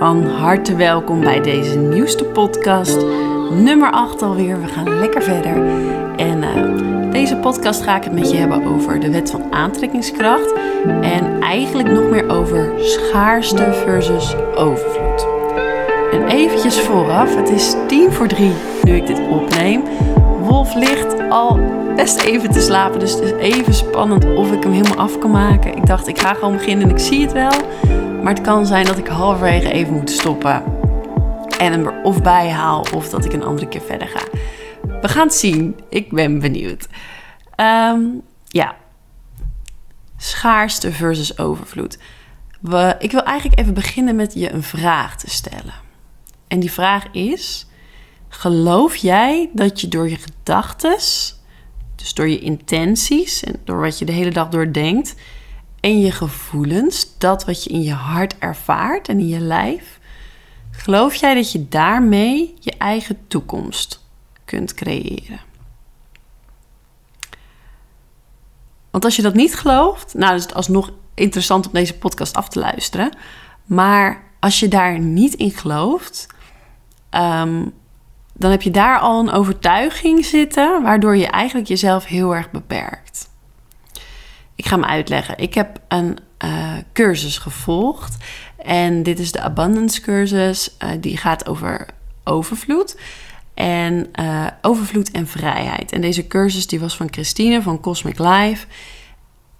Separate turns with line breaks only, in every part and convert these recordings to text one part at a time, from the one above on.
Van harte welkom bij deze nieuwste podcast, nummer 8 alweer. We gaan lekker verder. En uh, deze podcast ga ik het met je hebben over de wet van aantrekkingskracht. En eigenlijk nog meer over schaarste versus overvloed. En eventjes vooraf, het is tien voor drie nu ik dit opneem. Wolf ligt al best even te slapen, dus het is even spannend of ik hem helemaal af kan maken. Ik dacht, ik ga gewoon beginnen en ik zie het wel. Maar het kan zijn dat ik halverwege even moet stoppen en hem er of bij haal of dat ik een andere keer verder ga. We gaan het zien. Ik ben benieuwd. Um, ja, schaarste versus overvloed. Ik wil eigenlijk even beginnen met je een vraag te stellen. En die vraag is: geloof jij dat je door je gedachten, dus door je intenties en door wat je de hele dag doordenkt, en je gevoelens, dat wat je in je hart ervaart en in je lijf, geloof jij dat je daarmee je eigen toekomst kunt creëren? Want als je dat niet gelooft, nou is het alsnog interessant om deze podcast af te luisteren. Maar als je daar niet in gelooft, ehm, dan heb je daar al een overtuiging zitten, waardoor je eigenlijk jezelf heel erg beperkt. Ik ga me uitleggen. Ik heb een uh, cursus gevolgd. En dit is de Abundance cursus. Uh, die gaat over overvloed. En uh, overvloed en vrijheid. En deze cursus die was van Christine van Cosmic Life.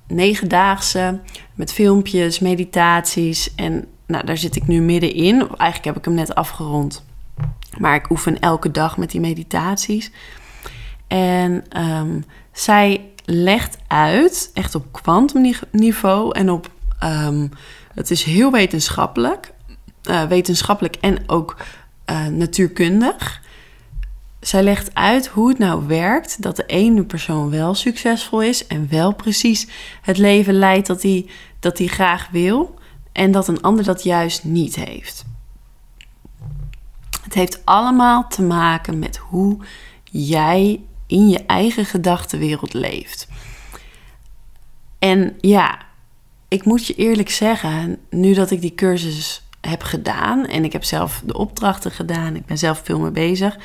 Negendaagse. Met filmpjes, meditaties. En nou, daar zit ik nu middenin. Eigenlijk heb ik hem net afgerond. Maar ik oefen elke dag met die meditaties. En um, zij legt uit, echt op kwantumniveau en op. Um, het is heel wetenschappelijk, uh, wetenschappelijk en ook uh, natuurkundig. Zij legt uit hoe het nou werkt dat de ene persoon wel succesvol is en wel precies het leven leidt dat hij dat graag wil, en dat een ander dat juist niet heeft. Het heeft allemaal te maken met hoe jij in je eigen gedachtenwereld leeft. En ja, ik moet je eerlijk zeggen, nu dat ik die cursus heb gedaan en ik heb zelf de opdrachten gedaan, ik ben zelf veel mee bezig.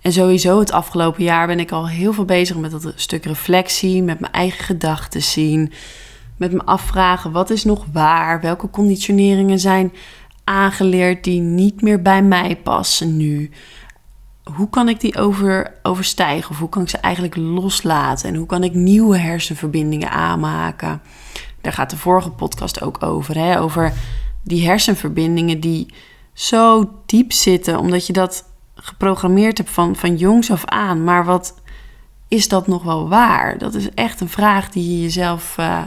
En sowieso het afgelopen jaar ben ik al heel veel bezig met dat stuk reflectie, met mijn eigen gedachten zien, met me afvragen wat is nog waar, welke conditioneringen zijn aangeleerd die niet meer bij mij passen nu hoe kan ik die over, overstijgen? Of hoe kan ik ze eigenlijk loslaten? En hoe kan ik nieuwe hersenverbindingen aanmaken? Daar gaat de vorige podcast ook over. Hè? Over die hersenverbindingen die zo diep zitten, omdat je dat geprogrammeerd hebt van, van jongs af aan. Maar wat is dat nog wel waar? Dat is echt een vraag die je jezelf, uh,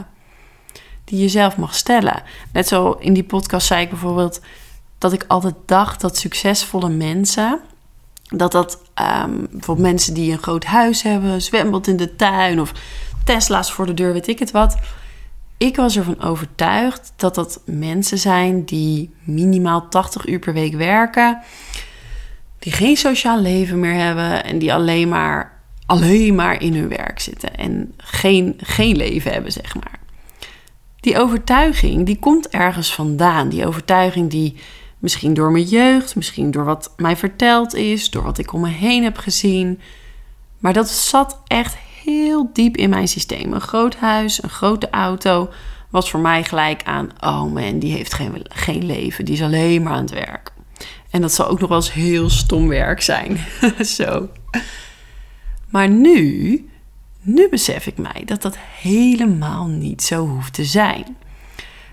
die je zelf mag stellen. Net zo in die podcast zei ik bijvoorbeeld dat ik altijd dacht dat succesvolle mensen dat dat um, bijvoorbeeld mensen die een groot huis hebben, zwembad in de tuin of Tesla's voor de deur, weet ik het wat. Ik was ervan overtuigd dat dat mensen zijn die minimaal 80 uur per week werken, die geen sociaal leven meer hebben en die alleen maar, alleen maar in hun werk zitten en geen, geen leven hebben, zeg maar. Die overtuiging, die komt ergens vandaan. Die overtuiging die Misschien door mijn jeugd, misschien door wat mij verteld is, door wat ik om me heen heb gezien. Maar dat zat echt heel diep in mijn systeem. Een groot huis, een grote auto was voor mij gelijk aan: oh man, die heeft geen, geen leven, die is alleen maar aan het werk. En dat zal ook nog wel eens heel stom werk zijn. Zo. Maar nu, nu besef ik mij dat dat helemaal niet zo hoeft te zijn.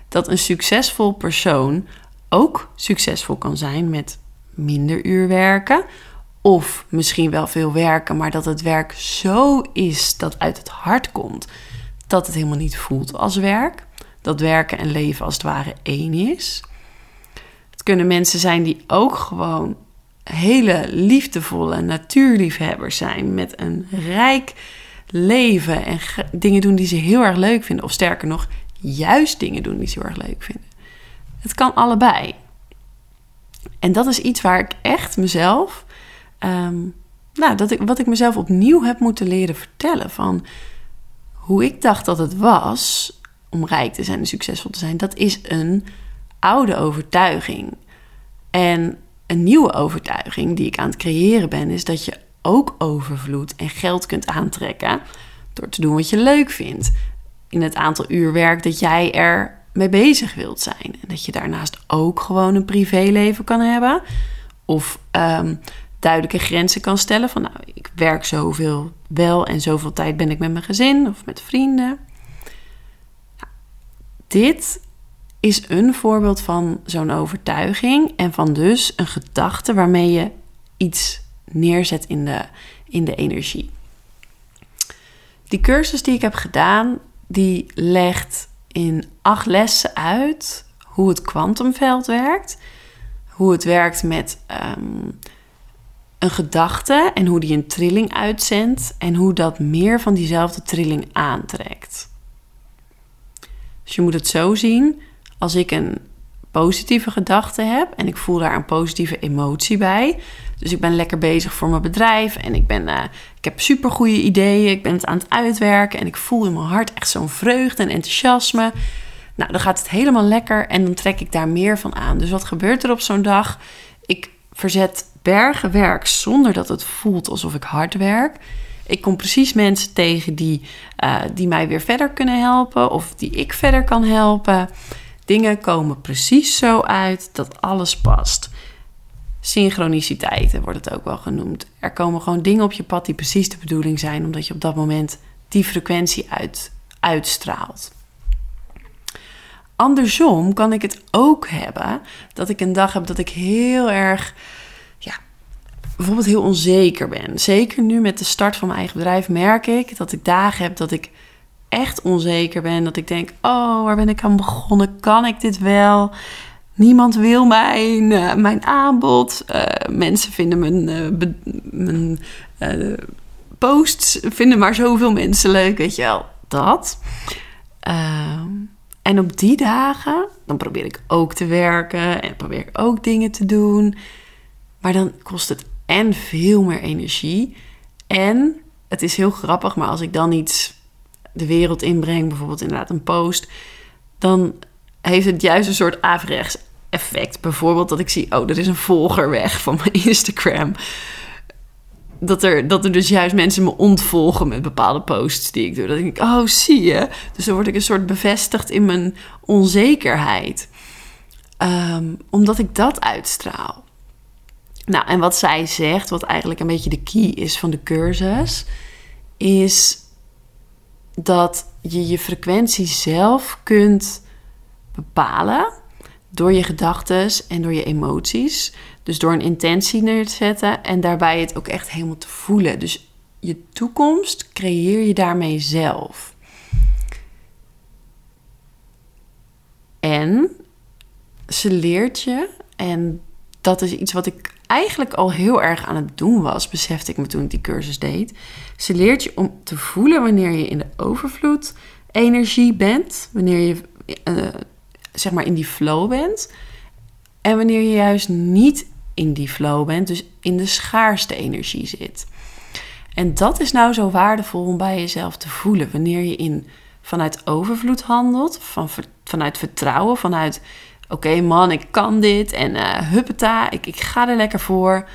Dat een succesvol persoon ook succesvol kan zijn met minder uur werken. Of misschien wel veel werken, maar dat het werk zo is dat uit het hart komt dat het helemaal niet voelt als werk. Dat werken en leven als het ware één is. Het kunnen mensen zijn die ook gewoon hele liefdevolle natuurliefhebbers zijn met een rijk leven en dingen doen die ze heel erg leuk vinden. Of sterker nog, juist dingen doen die ze heel erg leuk vinden. Het kan allebei. En dat is iets waar ik echt mezelf, ehm, nou, dat ik, wat ik mezelf opnieuw heb moeten leren vertellen. Van hoe ik dacht dat het was om rijk te zijn en succesvol te zijn, dat is een oude overtuiging. En een nieuwe overtuiging die ik aan het creëren ben, is dat je ook overvloed en geld kunt aantrekken door te doen wat je leuk vindt. In het aantal uur werk dat jij er mee bezig wilt zijn. En dat je daarnaast ook gewoon een privéleven kan hebben. Of um, duidelijke grenzen kan stellen van nou, ik werk zoveel wel en zoveel tijd ben ik met mijn gezin of met vrienden. dit is een voorbeeld van zo'n overtuiging en van dus een gedachte waarmee je iets neerzet in de, in de energie. Die cursus die ik heb gedaan, die legt in acht lessen uit hoe het kwantumveld werkt. Hoe het werkt met ehm, een gedachte en hoe die een trilling uitzendt. En hoe dat meer van diezelfde trilling aantrekt. Dus je moet het zo zien. Als ik een positieve gedachte heb en ik voel daar een positieve emotie bij. Dus ik ben lekker bezig voor mijn bedrijf en ik, ben, uh, ik heb supergoeie ideeën. Ik ben het aan het uitwerken en ik voel in mijn hart echt zo'n vreugde en enthousiasme. Nou, dan gaat het helemaal lekker en dan trek ik daar meer van aan. Dus wat gebeurt er op zo'n dag? Ik verzet bergen werk zonder dat het voelt alsof ik hard werk. Ik kom precies mensen tegen die, uh, die mij weer verder kunnen helpen of die ik verder kan helpen. Dingen komen precies zo uit dat alles past. Synchroniciteiten wordt het ook wel genoemd. Er komen gewoon dingen op je pad die precies de bedoeling zijn, omdat je op dat moment die frequentie uit, uitstraalt. Andersom kan ik het ook hebben dat ik een dag heb dat ik heel erg, ja, bijvoorbeeld heel onzeker ben. Zeker nu met de start van mijn eigen bedrijf merk ik dat ik dagen heb dat ik echt onzeker ben. Dat ik denk, oh, waar ben ik aan begonnen? Kan ik dit wel? Niemand wil mijn, uh, mijn aanbod. Uh, mensen vinden mijn, mijn posts, vinden maar zoveel mensen leuk, weet je wel. Dat. Ehm, en op die dagen, dan probeer ik ook te werken en probeer ik ook dingen te doen. Maar dan kost het en veel meer energie. En het is heel grappig, maar als ik dan iets de wereld inbreng, bijvoorbeeld inderdaad een post, dan heeft het juist een soort averechts effect. Bijvoorbeeld dat ik zie, oh, er is een volger weg van mijn Instagram. Dat er, dat er dus juist mensen me ontvolgen met bepaalde posts die ik doe. Dat ik oh, zie je. Dus dan word ik een soort bevestigd in mijn onzekerheid. Ehm, omdat ik dat uitstraal. Nou, en wat zij zegt, wat eigenlijk een beetje de key is van de cursus, is dat je je frequentie zelf kunt bepalen door je gedachten en door je emoties. Dus door een intentie neer te zetten en daarbij het ook echt helemaal te voelen. Dus je toekomst creëer je daarmee zelf. En ze leert je, en dat is iets wat ik eigenlijk al heel erg aan het doen was, besefte ik me toen ik die cursus deed. Ze leert je om te voelen wanneer je in de overvloed energie bent, wanneer je uh, zeg maar in die flow bent, en wanneer je juist niet in die flow bent, dus in de schaarste energie zit. En dat is nou zo waardevol om bij jezelf te voelen. Wanneer je in, vanuit overvloed handelt, van, vanuit vertrouwen, vanuit oké man, ik kan dit en uh, huppeta, ik, ik ga er lekker voor.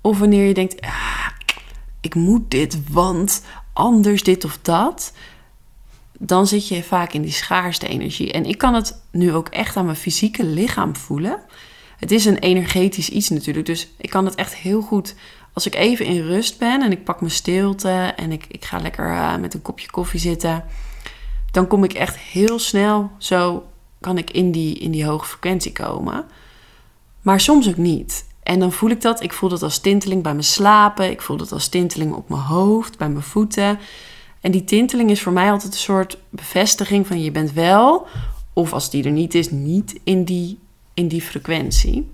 Of wanneer je denkt, ah, ik moet dit, want anders dit of dat. Dan zit je vaak in die schaarste energie. En ik kan het nu ook echt aan mijn fysieke lichaam voelen. Het is een energetisch iets natuurlijk. Dus ik kan het echt heel goed als ik even in rust ben en ik pak mijn stilte en ik, ik ga lekker uh, met een kopje koffie zitten. Dan kom ik echt heel snel zo kan ik in die, in die hoge frequentie komen. Maar soms ook niet. En dan voel ik dat. Ik voel dat als tinteling bij mijn slapen. Ik voel dat als tinteling op mijn hoofd, bij mijn voeten. En die tinteling is voor mij altijd een soort bevestiging van je bent wel, of als die er niet is, niet in die, in die frequentie.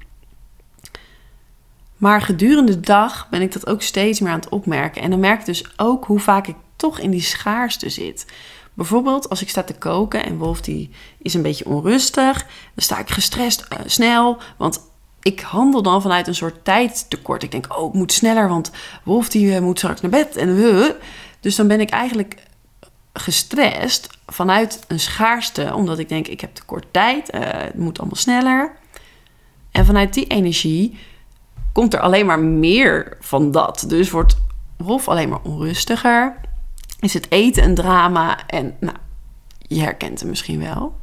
Maar gedurende de dag ben ik dat ook steeds meer aan het opmerken. En dan merk ik dus ook hoe vaak ik toch in die schaarste zit. Bijvoorbeeld als ik sta te koken en Wolf die is een beetje onrustig, dan sta ik gestrest uh, snel, want ik handel dan vanuit een soort tijdtekort. Ik denk, oh, ik moet sneller, want Wolf die uh, moet straks naar bed en uh, dus dan ben ik eigenlijk gestrest vanuit een schaarste, omdat ik denk, ik heb te kort tijd, het moet allemaal sneller. En vanuit die energie komt er alleen maar meer van dat. Dus wordt Rolf alleen maar onrustiger. Is het eten een drama? En nou, je herkent hem misschien wel.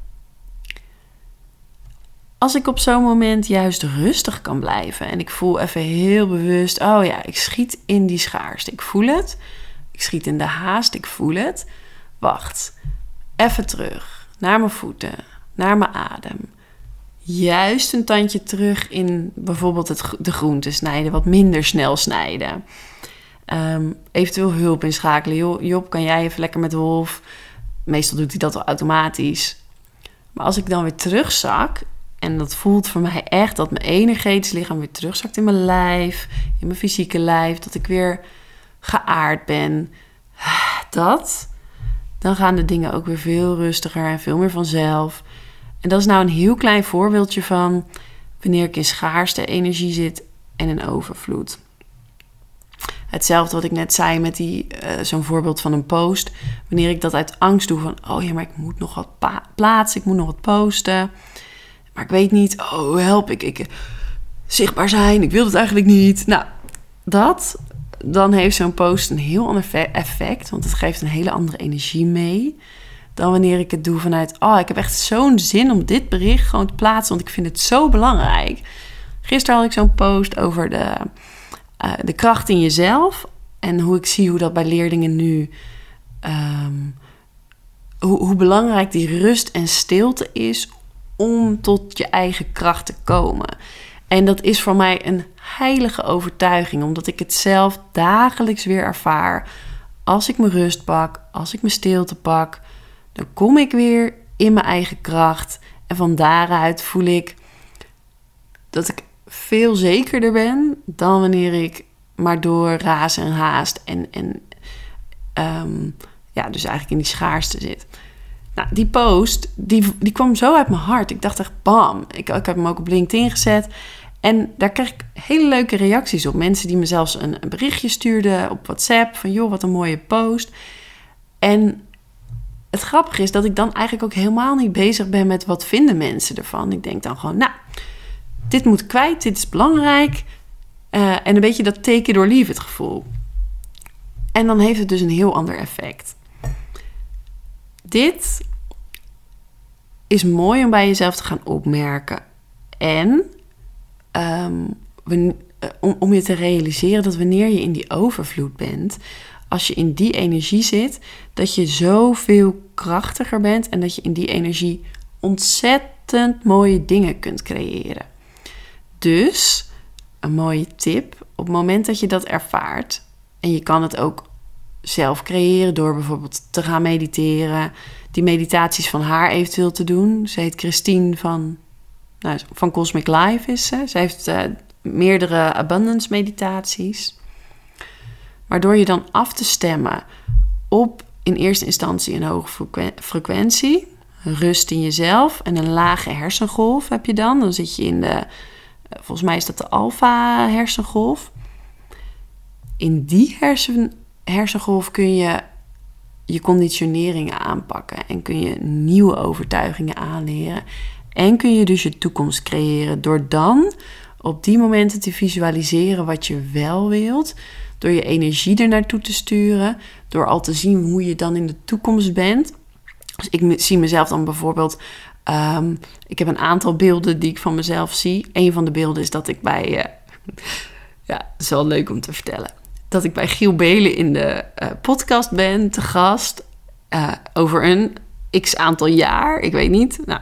Als ik op zo'n moment juist rustig kan blijven en ik voel even heel bewust: oh ja, ik schiet in die schaarste. Ik voel het. Ik schiet in de haast. Ik voel het. Wacht. Even terug. Naar mijn voeten. Naar mijn adem. Juist een tandje terug in bijvoorbeeld het, de groenten snijden. Wat minder snel snijden. Um, eventueel hulp inschakelen. Job, kan jij even lekker met Wolf? Meestal doet hij dat al automatisch. Maar als ik dan weer terugzak, en dat voelt voor mij echt dat mijn energetisch lichaam weer terugzakt in mijn lijf, in mijn fysieke lijf, dat ik weer geaard ben. Dat, dan gaan de dingen ook weer veel rustiger en veel meer vanzelf. En dat is nou een heel klein voorbeeldje van wanneer ik in schaarste energie zit en in overvloed. Hetzelfde wat ik net zei met die, uh, zo'n voorbeeld van een post. Wanneer ik dat uit angst doe van, oh ja, maar ik moet nog wat plaatsen, ik moet nog wat posten. Maar ik weet niet, oh help, ik, ik zichtbaar zijn, ik wil het eigenlijk niet. Nou, dat, dan heeft zo'n post een heel ander effect, want het geeft een hele andere energie mee. Dan wanneer ik het doe vanuit, oh, ik heb echt zo'n zin om dit bericht gewoon te plaatsen, want ik vind het zo belangrijk. Gisteren had ik zo'n post over de uh, de kracht in jezelf. En hoe ik zie hoe dat bij leerlingen nu. Ehm, hoe belangrijk die rust en stilte is om tot je eigen kracht te komen. En dat is voor mij een heilige overtuiging, omdat ik het zelf dagelijks weer ervaar. Als ik mijn rust pak, als ik mijn stilte pak, dan kom ik weer in mijn eigen kracht. En van daaruit voel ik dat ik veel zekerder ben dan wanneer ik maar door raas en haast en, en ehm, ja, dus eigenlijk in die schaarste zit. Nou, die post, die, die kwam zo uit mijn hart. Ik dacht echt, bam. Ik, ik heb hem ook op LinkedIn gezet. En daar kreeg ik hele leuke reacties op. Mensen die me zelfs een, berichtje stuurden op WhatsApp. Van, joh, wat een mooie post. En het grappige is dat ik dan eigenlijk ook helemaal niet bezig ben met wat vinden mensen ervan. Ik denk dan gewoon, nou, dit moet kwijt, dit is belangrijk. Uh, en een beetje dat teken door lief het gevoel. En dan heeft het dus een heel ander effect. Dit is mooi om bij jezelf te gaan opmerken. En um, om, om je te realiseren dat wanneer je in die overvloed bent, als je in die energie zit, dat je zoveel krachtiger bent en dat je in die energie ontzettend mooie dingen kunt creëren. Dus een mooie tip. Op het moment dat je dat ervaart, en je kan het ook zelf creëren door bijvoorbeeld te gaan mediteren, die meditaties van haar eventueel te doen. Ze heet Christine van, nou, van Cosmic Life is ze. Ze heeft uh, meerdere abundance meditaties. Maar door je dan af te stemmen op in eerste instantie een hoge frequentie, rust in jezelf en een lage hersengolf heb je dan. Dan zit je in de volgens mij is dat de alfa-hersengolf. In die hersen, hersengolf kun je je conditioneringen aanpakken en kun je nieuwe overtuigingen aanleren. En kun je dus je toekomst creëren door dan op die momenten te visualiseren wat je wel wilt. Door je energie er naartoe te sturen. Door al te zien hoe je dan in de toekomst bent. Dus ik zie mezelf dan bijvoorbeeld Ehm, ik heb een aantal beelden die ik van mezelf zie. Een van de beelden is dat ik bij. Uh, ja, het is wel leuk om te vertellen. Dat ik bij Giel Belen in de uh, podcast ben, te gast. Uh, over een x aantal jaar. Ik weet niet. Nou,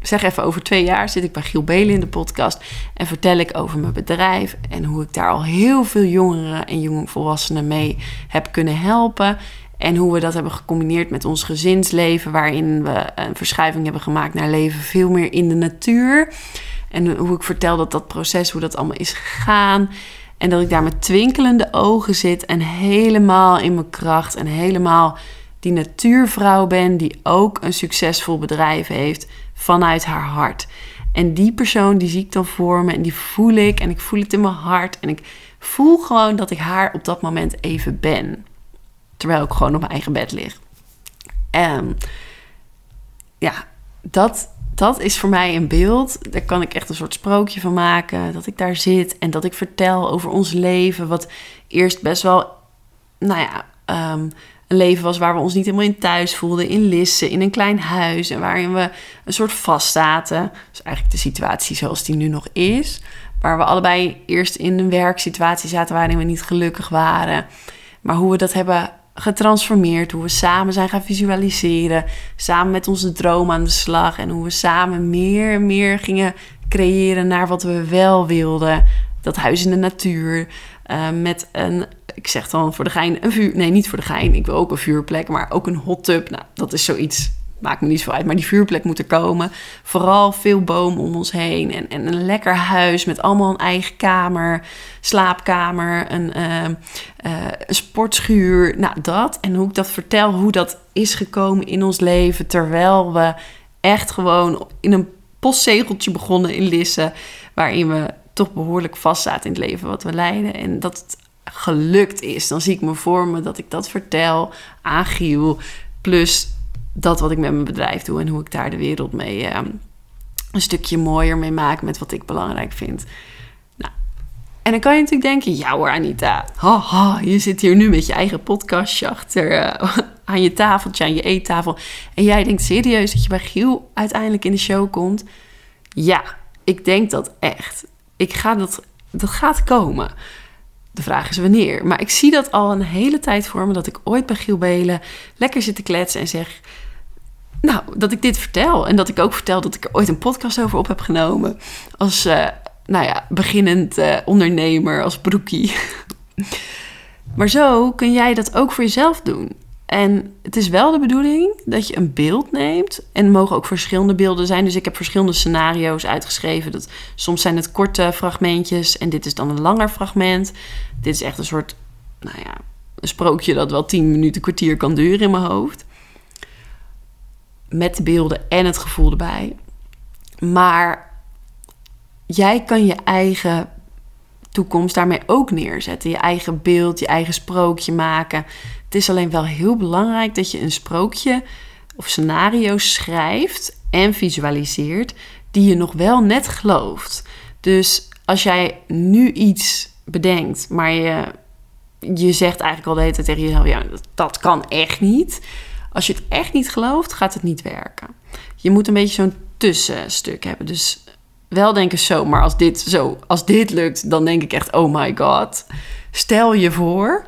zeg even over twee jaar zit ik bij Giel Belen in de podcast. En vertel ik over mijn bedrijf. En hoe ik daar al heel veel jongeren en jongvolwassenen mee heb kunnen helpen. En hoe we dat hebben gecombineerd met ons gezinsleven, waarin we een verschuiving hebben gemaakt naar leven veel meer in de natuur. En hoe ik vertel dat dat proces, hoe dat allemaal is gegaan. En dat ik daar met twinkelende ogen zit en helemaal in mijn kracht en helemaal die natuurvrouw ben die ook een succesvol bedrijf heeft vanuit haar hart. En die persoon die zie ik dan voor me en die voel ik en ik voel het in mijn hart en ik voel gewoon dat ik haar op dat moment even ben. Terwijl ik gewoon op mijn eigen bed lig. En ja, dat, dat is voor mij een beeld. Daar kan ik echt een soort sprookje van maken. Dat ik daar zit en dat ik vertel over ons leven. Wat eerst best wel, nou ja, ehm, een leven was waar we ons niet helemaal in thuis voelden. In Lisse, in een klein huis. En waarin we een soort vast zaten. Dus eigenlijk de situatie zoals die nu nog is. Waar we allebei eerst in een werksituatie zaten waarin we niet gelukkig waren. Maar hoe we dat hebben getransformeerd. Hoe we samen zijn gaan visualiseren. Samen met onze droom aan de slag. En hoe we samen meer en meer gingen creëren naar wat we wel wilden. Dat huis in de natuur. Uh, met een, ik zeg dan voor de gein, een vuur. Nee, niet voor de gein. Ik wil ook een vuurplek, maar ook een hot tub. Nou, dat is zoiets maakt me niet zo uit, maar die vuurplek moet er komen. Vooral veel bomen om ons heen en, en een lekker huis met allemaal een eigen kamer, slaapkamer, een, uh, uh, een sportschuur. Nou, dat. En hoe ik dat vertel, hoe dat is gekomen in ons leven, terwijl we echt gewoon in een postzegeltje begonnen in Lisse, waarin we toch behoorlijk vast zaten in het leven wat we leiden. En dat het gelukt is. Dan zie ik me voor me dat ik dat vertel aan Giel. Plus dat wat ik met mijn bedrijf doe en hoe ik daar de wereld mee uh, een stukje mooier mee maak met wat ik belangrijk vind. Nou, en dan kan je natuurlijk denken, ja hoor Anita, haha, je zit hier nu met je eigen podcastje achter uh, aan je tafeltje, aan je eettafel. En jij denkt serieus dat je bij Giel uiteindelijk in de show komt? Ja, ik denk dat echt. Ik ga dat, dat gaat komen. De vraag is wanneer. Maar ik zie dat al een hele tijd voor me. Dat ik ooit bij Giel Belen lekker zit te kletsen en zeg... Nou, dat ik dit vertel. En dat ik ook vertel dat ik er ooit een podcast over op heb genomen. Als, uh, nou ja, beginnend uh, ondernemer, als broekie. maar zo kun jij dat ook voor jezelf doen. En het is wel de bedoeling dat je een beeld neemt. En er mogen ook verschillende beelden zijn. Dus ik heb verschillende scenario's uitgeschreven. Dat, soms zijn het korte fragmentjes en dit is dan een langer fragment. Dit is echt een soort, nou ja, een sprookje dat wel tien minuten, kwartier kan duren in mijn hoofd met de beelden en het gevoel erbij. Maar jij kan je eigen toekomst daarmee ook neerzetten. Je eigen beeld, je eigen sprookje maken. Het is alleen wel heel belangrijk dat je een sprookje of scenario schrijft en visualiseert die je nog wel net gelooft. Dus als jij nu iets bedenkt, maar je, je zegt eigenlijk al de hele tijd tegen jezelf: ja, dat, dat kan echt niet als je het echt niet gelooft, gaat het niet werken. Je moet een beetje zo'n tussenstuk hebben. Dus wel denken zo, maar als dit zo, als dit lukt, dan denk ik echt, oh my god. Stel je voor.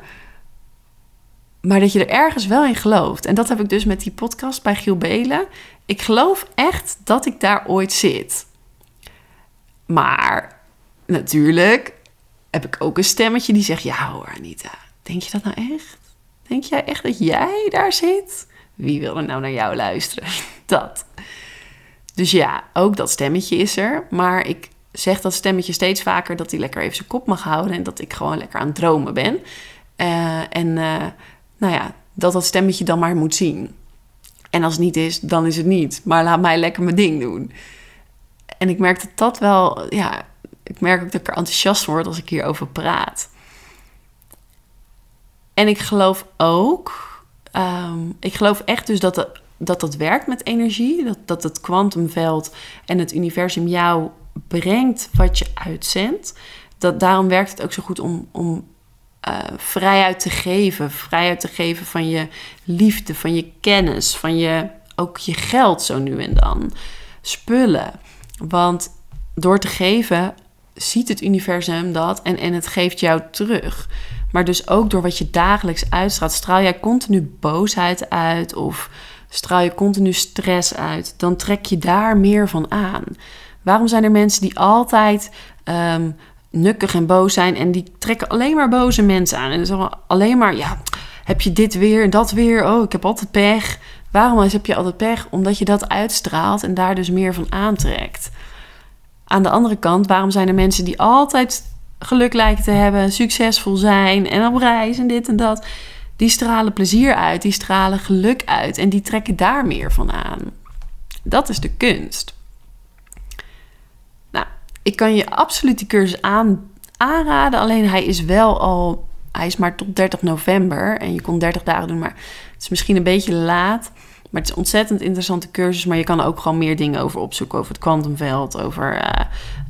Maar dat je er ergens wel in gelooft. En dat heb ik dus met die podcast bij Giel Belen. Ik geloof echt dat ik daar ooit zit. Maar natuurlijk heb ik ook een stemmetje die zegt: Ja hoor, Anita, denk je dat nou echt? Denk jij echt dat jij daar zit? Wie wil er nou naar jou luisteren? Dat. Dus ja, ook dat stemmetje is er. Maar ik zeg dat stemmetje steeds vaker dat hij lekker even zijn kop mag houden. En dat ik gewoon lekker aan het dromen ben. Uh, en uh, nou ja, dat dat stemmetje dan maar moet zien. En als het niet is, dan is het niet. Maar laat mij lekker mijn ding doen. En ik merk dat dat wel, ja, ik merk ook dat ik er enthousiast word als ik hierover praat. En ik geloof ook Ehm, ik geloof echt dus dat, het, dat dat werkt met energie. Dat, dat het kwantumveld en het universum jou brengt wat je uitzendt. Dat, daarom werkt het ook zo goed om, om uh, vrijheid te geven. Vrijheid te geven van je liefde, van je kennis, van je, ook je geld zo nu en dan. Spullen. Want door te geven ziet het universum dat en, en het geeft jou terug. Maar dus ook door wat je dagelijks uitstraalt. Straal jij continu boosheid uit of straal je continu stress uit, dan trek je daar meer van aan. Waarom zijn er mensen die altijd um, nukkig en boos zijn en die trekken alleen maar boze mensen aan? En zo alleen maar, ja, heb je dit weer en dat weer? Oh, ik heb altijd pech. Waarom heb je altijd pech? Omdat je dat uitstraalt en daar dus meer van aantrekt. Aan de andere kant, waarom zijn er mensen die altijd geluk lijken te hebben, succesvol zijn en op reis en dit en dat. Die stralen plezier uit, die stralen geluk uit en die trekken daar meer van aan. Dat is de kunst. Nou, ik kan je absoluut die cursus aan, aanraden, alleen hij is wel al, hij is maar tot 30 november en je kon 30 dagen doen, maar het is misschien een beetje laat. Maar het is een ontzettend interessante cursus. Maar je kan ook gewoon meer dingen over opzoeken. Over het kwantumveld, over eh,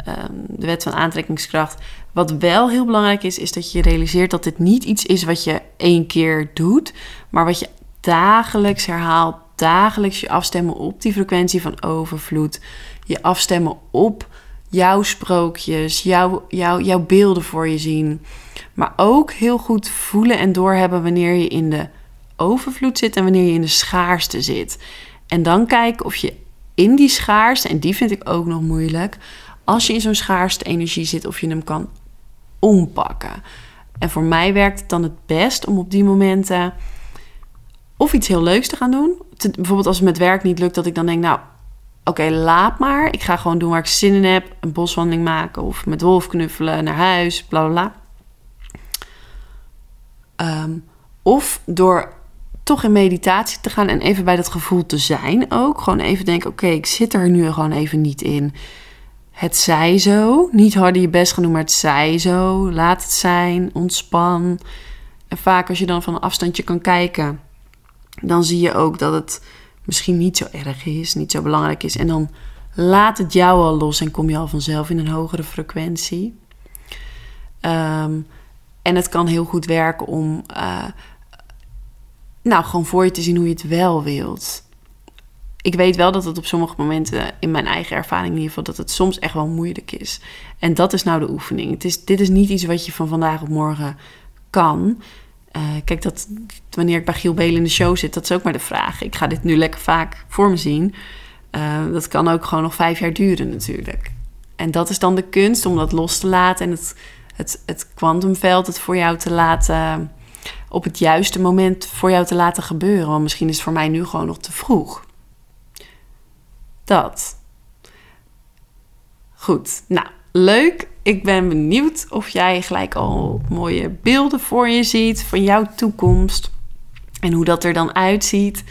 ehm, de wet van aantrekkingskracht. Wat wel heel belangrijk is, is dat je realiseert dat dit niet iets is wat je één keer doet. Maar wat je dagelijks herhaalt. Dagelijks je afstemmen op die frequentie van overvloed. Je afstemmen op jouw sprookjes, jouw, jouw, jouw beelden voor je zien. Maar ook heel goed voelen en doorhebben wanneer je in de overvloed zit en wanneer je in de schaarste zit. En dan kijken of je in die schaarste, en die vind ik ook nog moeilijk, als je in zo'n schaarste energie zit, of je hem kan ompakken. En voor mij werkt het dan het best om op die momenten of iets heel leuks te gaan doen. bijvoorbeeld als het met werk niet lukt, dat ik dan denk, nou, oké, laat maar. Ik ga gewoon doen waar ik zin in heb. Een boswandeling maken of met Wolf knuffelen, naar huis, bla bla bla. Ehm, of door toch in meditatie te gaan en even bij dat gevoel te zijn ook. Gewoon even denken, oké, ik zit er nu gewoon even niet in. Het zij zo. Niet harder je best gaan doen, maar het zij zo. Laat het zijn, ontspan. En vaak als je dan van een afstandje kan kijken, dan zie je ook dat het misschien niet zo erg is, niet zo belangrijk is. En dan laat het jou al los en kom je al vanzelf in een hogere frequentie. Ehm, en het kan heel goed werken om, uh, nou, gewoon voor je te zien hoe je het wel wilt. Ik weet wel dat het op sommige momenten, in mijn eigen ervaring in ieder geval, dat het soms echt wel moeilijk is. En dat is nou de oefening. Het is, dit is niet iets wat je van vandaag op morgen kan. Uh, kijk, dat, wanneer ik bij Giel Belen in de show zit, dat is ook maar de vraag. Ik ga dit nu lekker vaak voor me zien. Uh, dat kan ook gewoon nog vijf jaar duren natuurlijk. En dat is dan de kunst om dat los te laten en het, het, het kwantumveld het voor jou te laten, op het juiste moment voor jou te laten gebeuren. Want misschien is het voor mij nu gewoon nog te vroeg. Dat. Goed, nou, leuk ik ben benieuwd of jij gelijk al mooie beelden voor je ziet van jouw toekomst. En hoe dat er dan uitziet.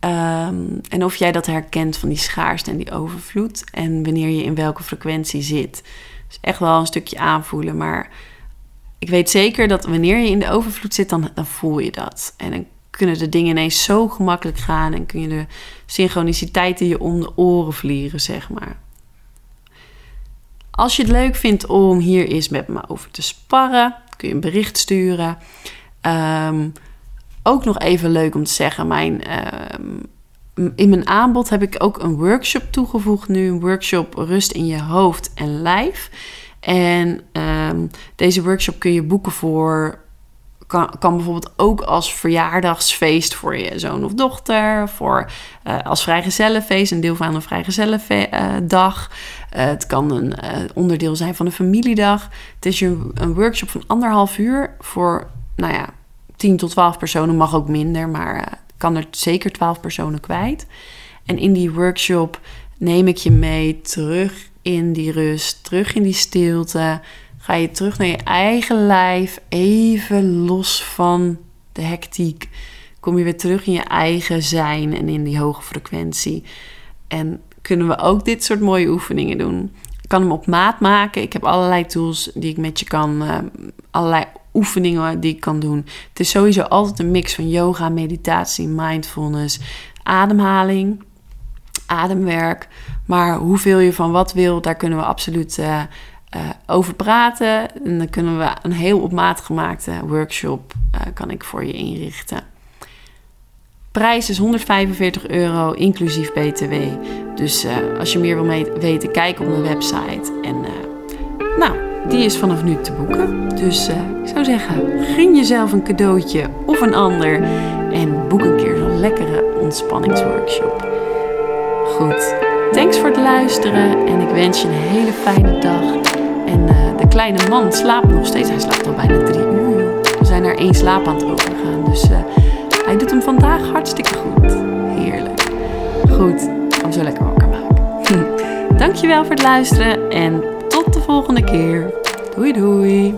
Ehm, en of jij dat herkent van die schaarste en die overvloed. En wanneer je in welke frequentie zit. Dus echt wel een stukje aanvoelen. Maar ik weet zeker dat wanneer je in de overvloed zit, dan, dan voel je dat. En dan kunnen de dingen ineens zo gemakkelijk gaan. En kun je de synchroniciteiten je om de oren vliegen, zeg maar. Als je het leuk vindt om hier eens met me over te sparren, kun je een bericht sturen. Ehm, ook nog even leuk om te zeggen, mijn, ehm, in mijn aanbod heb ik ook een workshop toegevoegd nu. Een workshop Rust in je hoofd en lijf. En ehm, deze workshop kun je boeken voor kan, kan bijvoorbeeld ook als verjaardagsfeest voor je zoon of dochter, voor uh, als vrijgezellenfeest, een deel van een vrijgezellendag. Uh, het kan een onderdeel zijn van een familiedag. Het is een, een workshop van anderhalf uur voor, nou ja, 10 tot 12 personen, mag ook minder, maar kan er zeker 12 personen kwijt. En in die workshop neem ik je mee terug in die rust, terug in die stilte Ga je terug naar je eigen lijf, even los van de hectiek. Kom je weer terug in je eigen zijn en in die hoge frequentie. En kunnen we ook dit soort mooie oefeningen doen. Ik kan hem op maat maken. Ik heb allerlei tools die ik met je kan, uh, allerlei oefeningen die ik kan doen. Het is sowieso altijd een mix van yoga, meditatie, mindfulness, ademhaling, ademwerk. Maar hoeveel je van wat wil, daar kunnen we absoluut uh, uh, over praten. En dan kunnen we een heel op maat gemaakte workshop uh, kan ik voor je inrichten. Prijs is 145 euro, inclusief BTW. Dus uh, als je meer wil weten, kijk op mijn website. En nou, die is vanaf nu te boeken. Dus ik zou zeggen, gun jezelf een cadeautje of een ander. En boek een keer zo'n lekkere ontspanningsworkshop. Goed, thanks voor het luisteren. En ik wens je een hele fijne dag. En uh, de kleine man slaapt nog steeds. Hij slaapt al bijna drie uur. We zijn er één slaap aan het overgaan. Dus uh, hij doet hem vandaag hartstikke goed. Heerlijk. Goed, hem zo lekker wakker maken. Dankjewel voor het luisteren en tot de volgende keer. Doei doei.